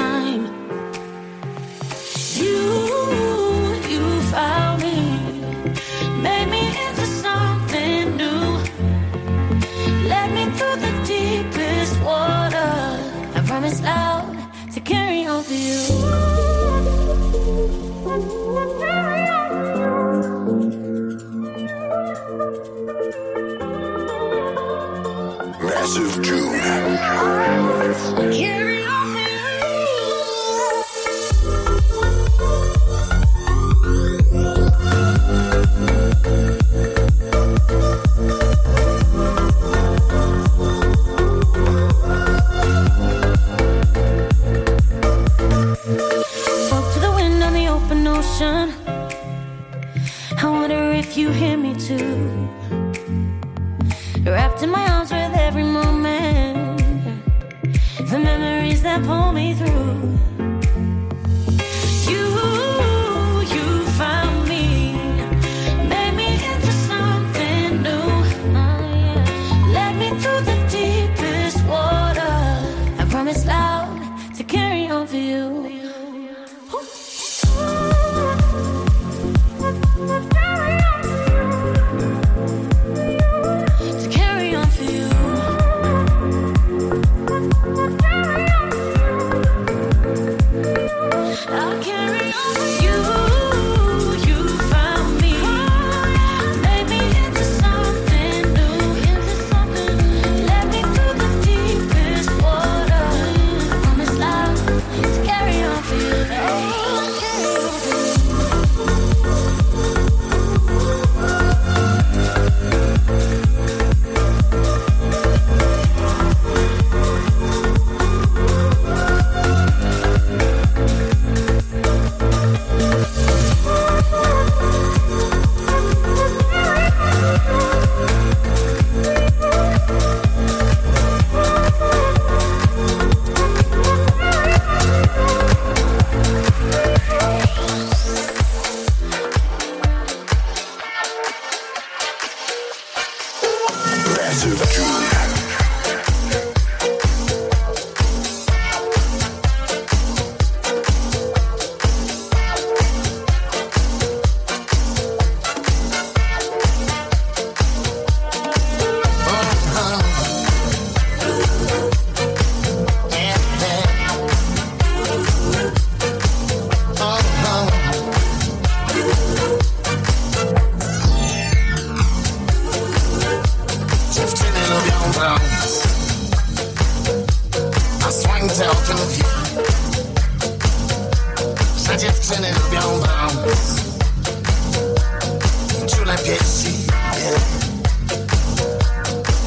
time. You, you found me, made me into something new. Led me through the deepest water. I promise out to carry on for you. Massive June. in my arms with every moment. The memories that pull me through.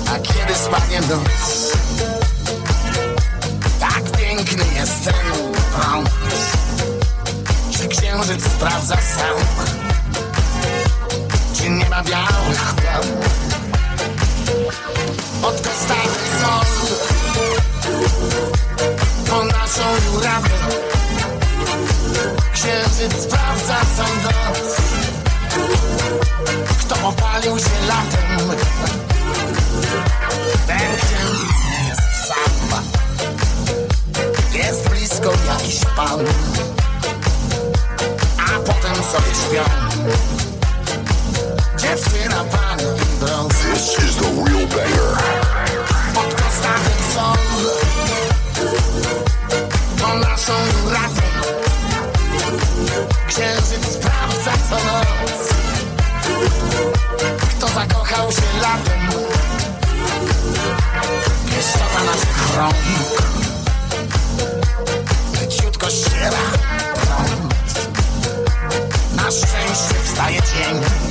A kiedy spadnie noc Tak piękny księżyc sprawdza sam. Czy nie ma białych plam Pod kostami sol Po naszą jurawę Księżyc sprawdza co Dziewczyna, i This is the real banger. Pod Po naszą ratę. Księżyc sprawdza co noc. Kto zakochał się latem? Pieszczota naszych rąk wstaje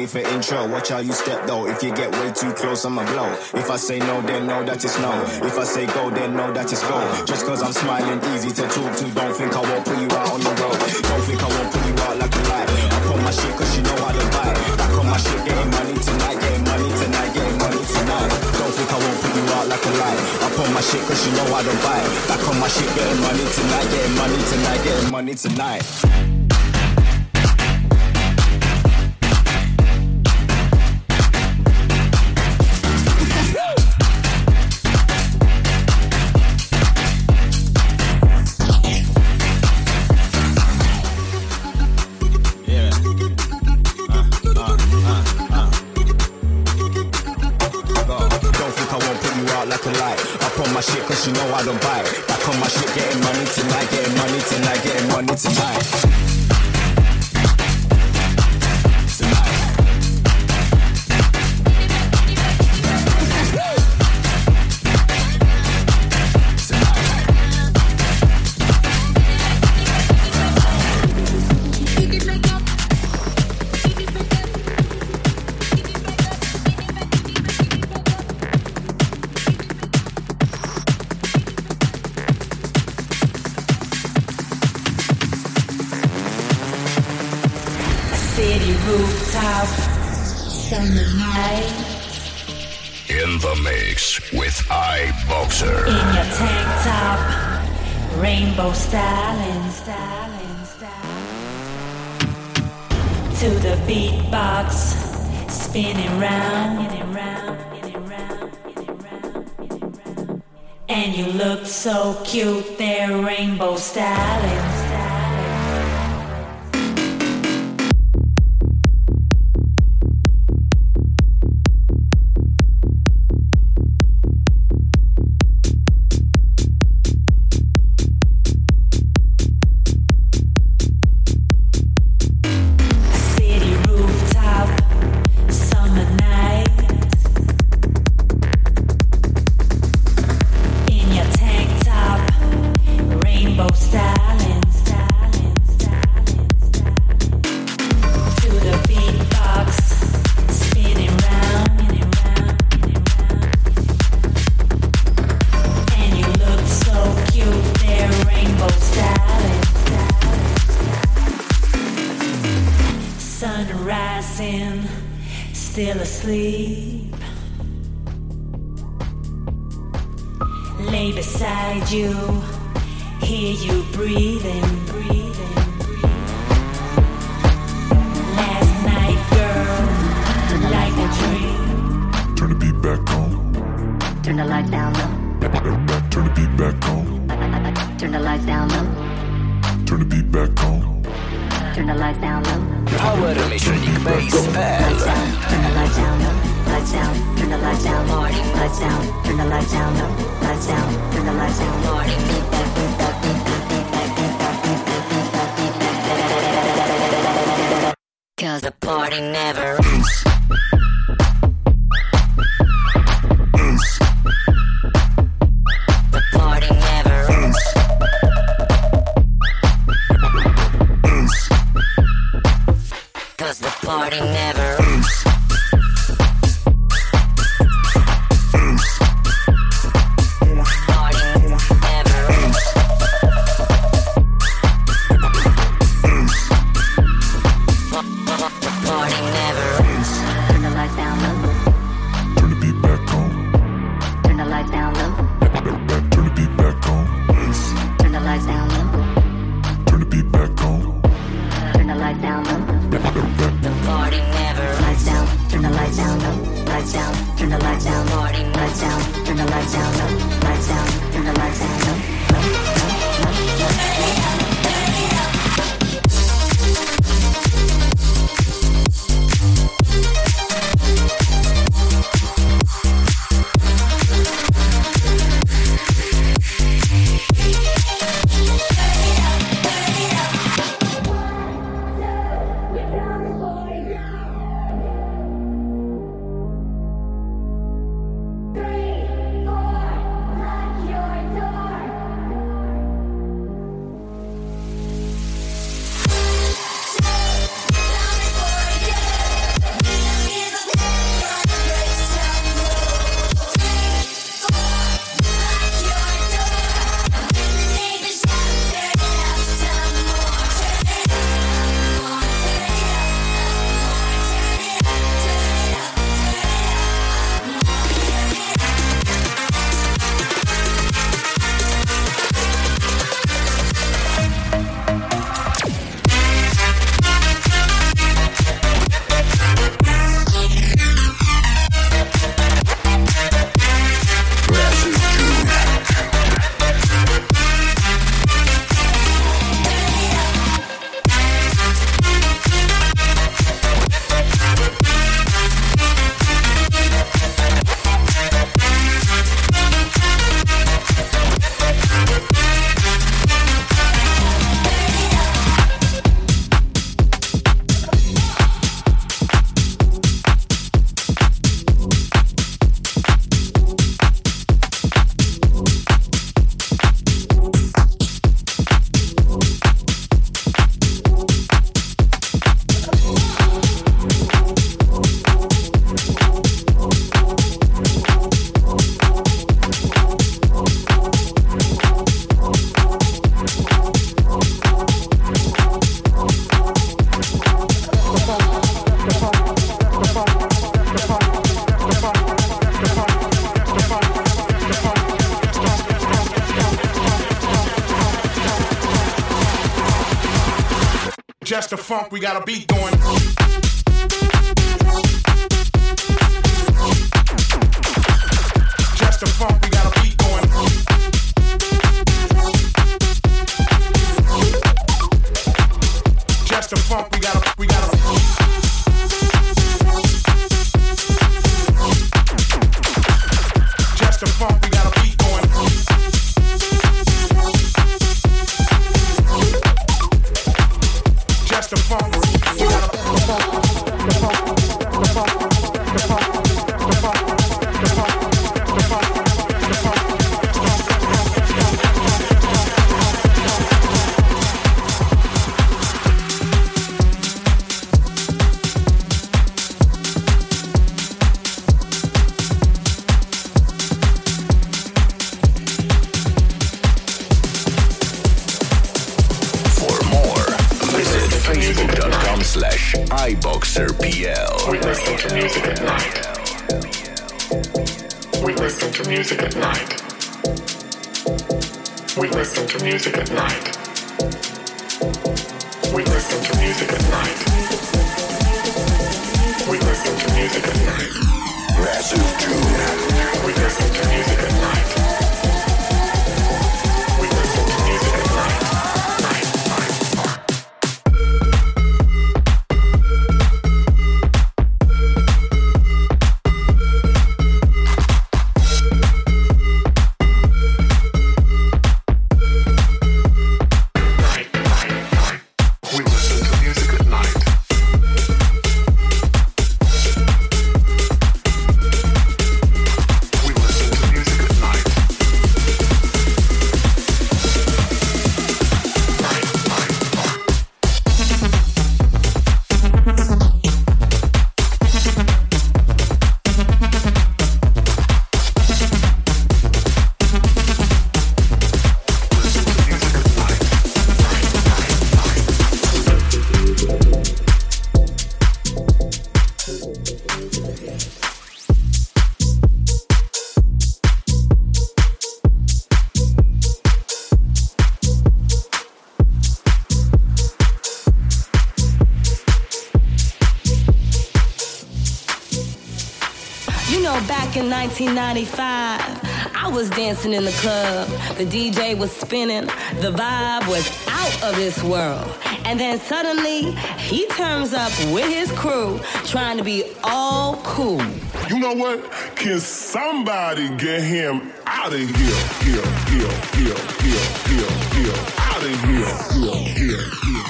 need for intro. Watch how you step though. If you get way too close, I'ma blow. If I say no, then know that it's no. If I say go, then know that it's go. Just cause I'm smiling, easy to talk to. Don't think I won't put you out on the road. Don't think I won't put you out like a light. I put my shit cause you know how to buy. Back on my shit, getting money tonight, getting money tonight, getting money tonight. Don't think I won't put you out like a light. I put my shit cause you know how to buy. Back on my shit, getting money tonight, getting money tonight, getting money tonight. night. In the mix with iBoxer. In your tank top, rainbow styling, styling, styling. To the beatbox, spinning round, spinning round. And you look so cute there, rainbow styling. We gotta beat slash iBoxerPL. We listen to music at night. We listen to music at night. We listen to music at night. We listen to music at night. We listen to music at night. Massive June. We listen to music 1995, I was dancing in the club. The DJ was spinning. The vibe was out of this world. And then suddenly, he turns up with his crew, trying to be all cool. You know what? Can somebody get him out of here? Here, here, here, here, here, here, out of here, here, here, here.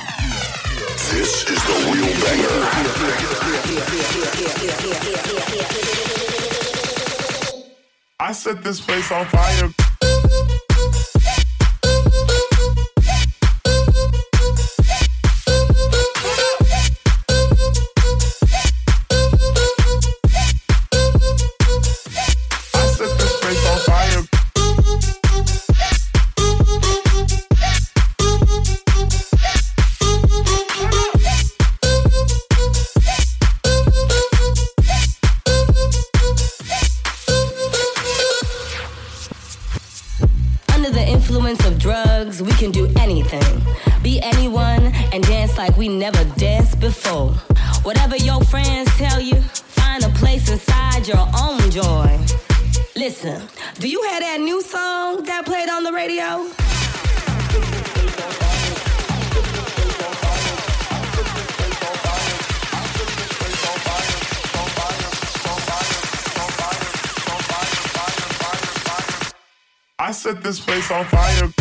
This is the real banger. Set this place on fire. I set this place on fire.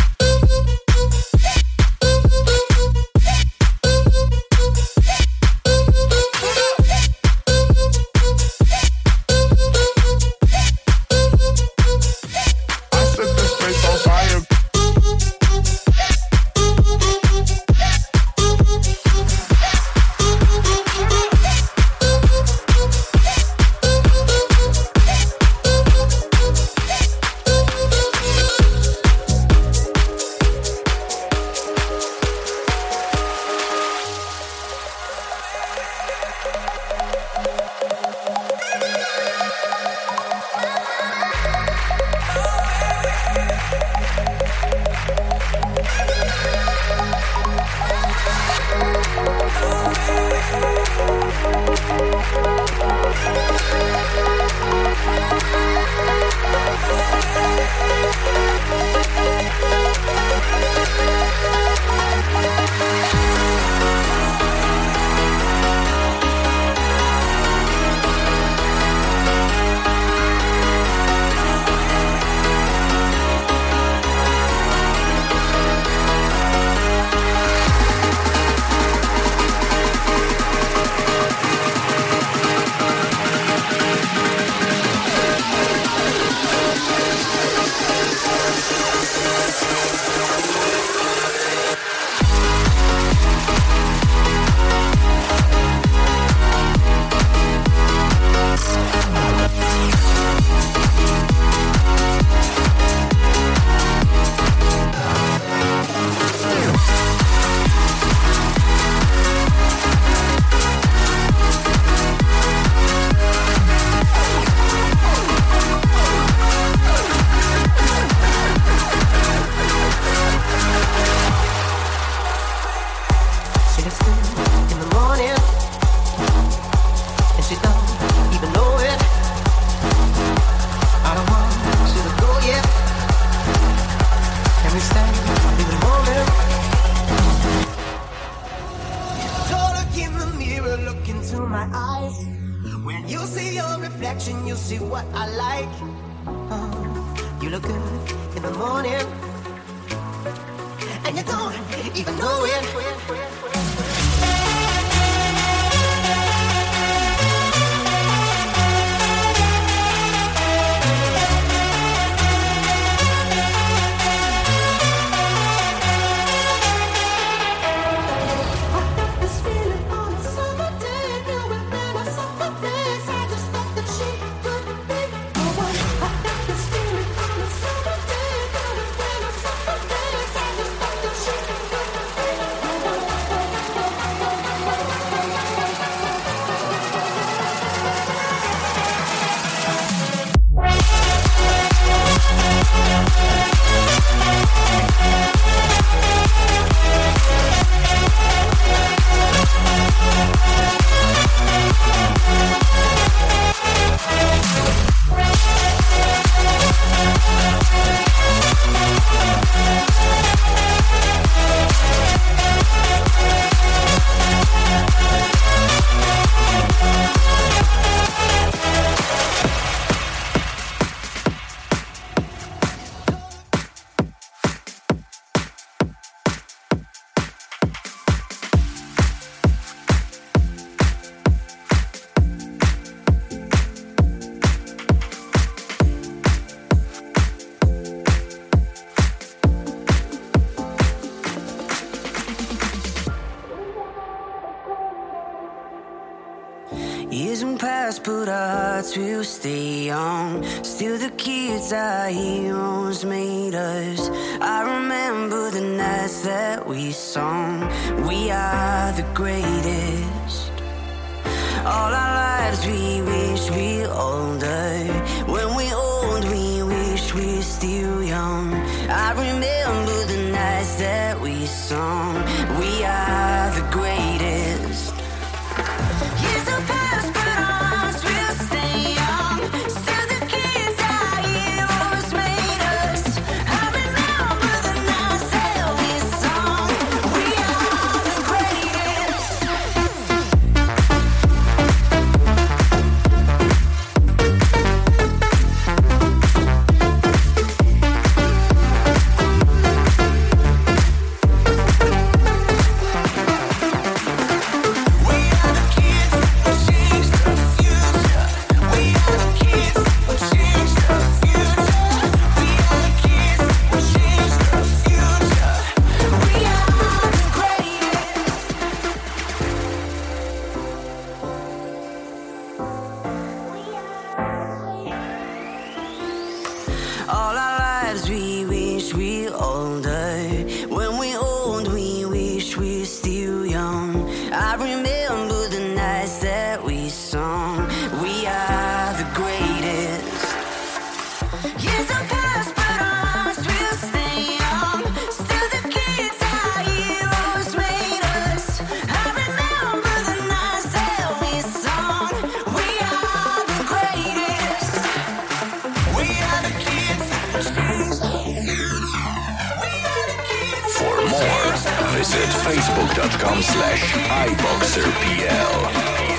Are visit facebook.com slash iboxerpl.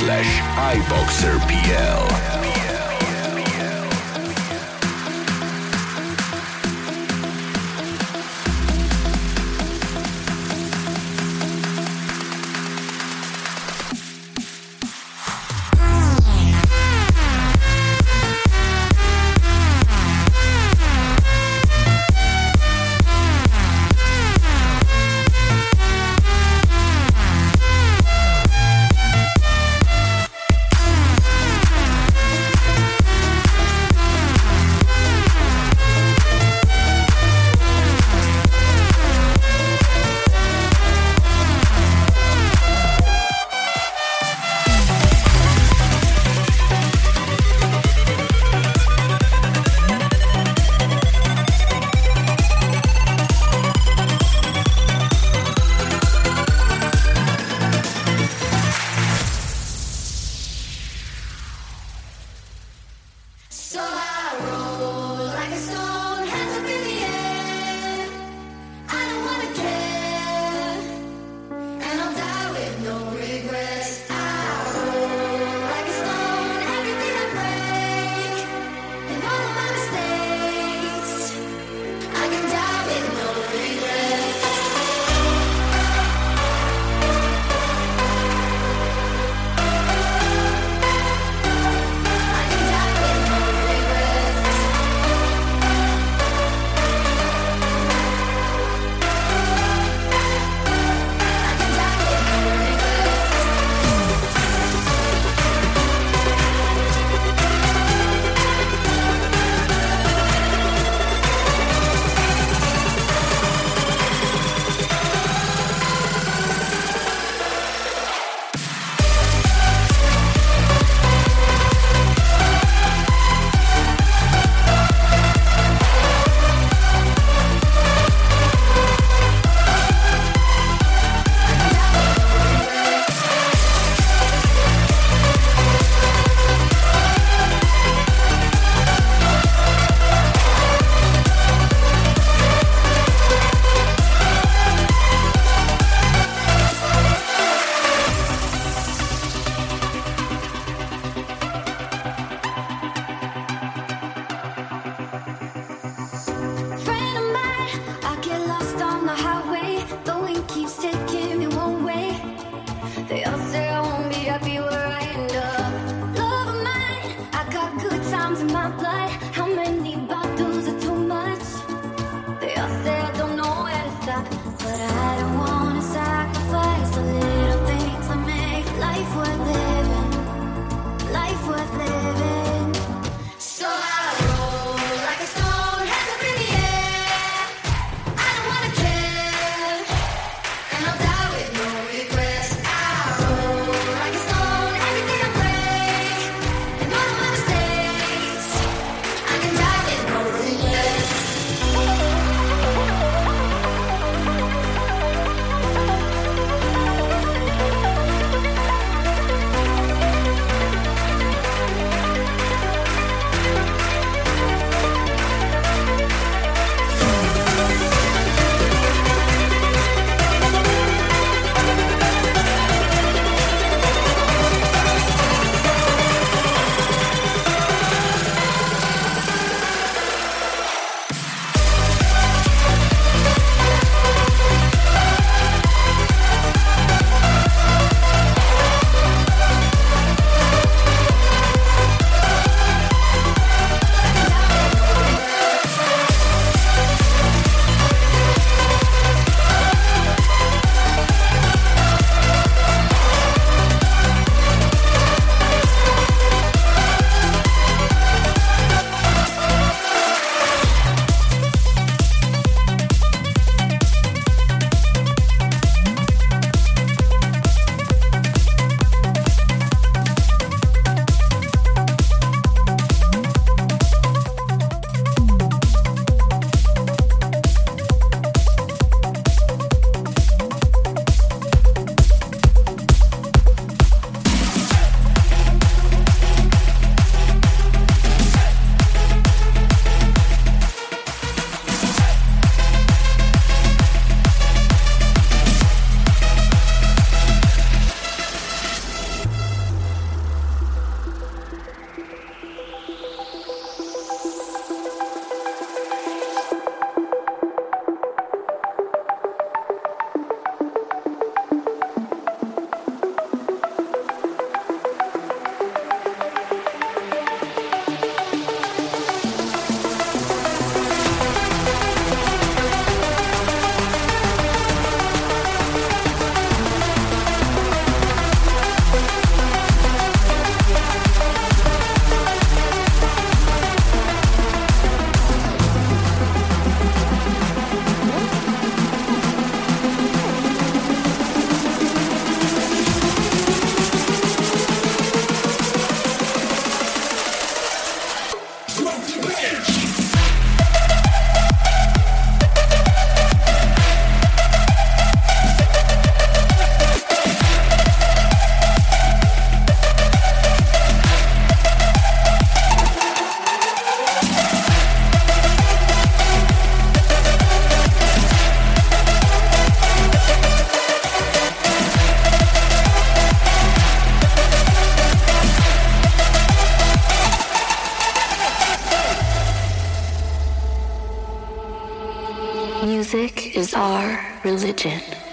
Slash is our religion.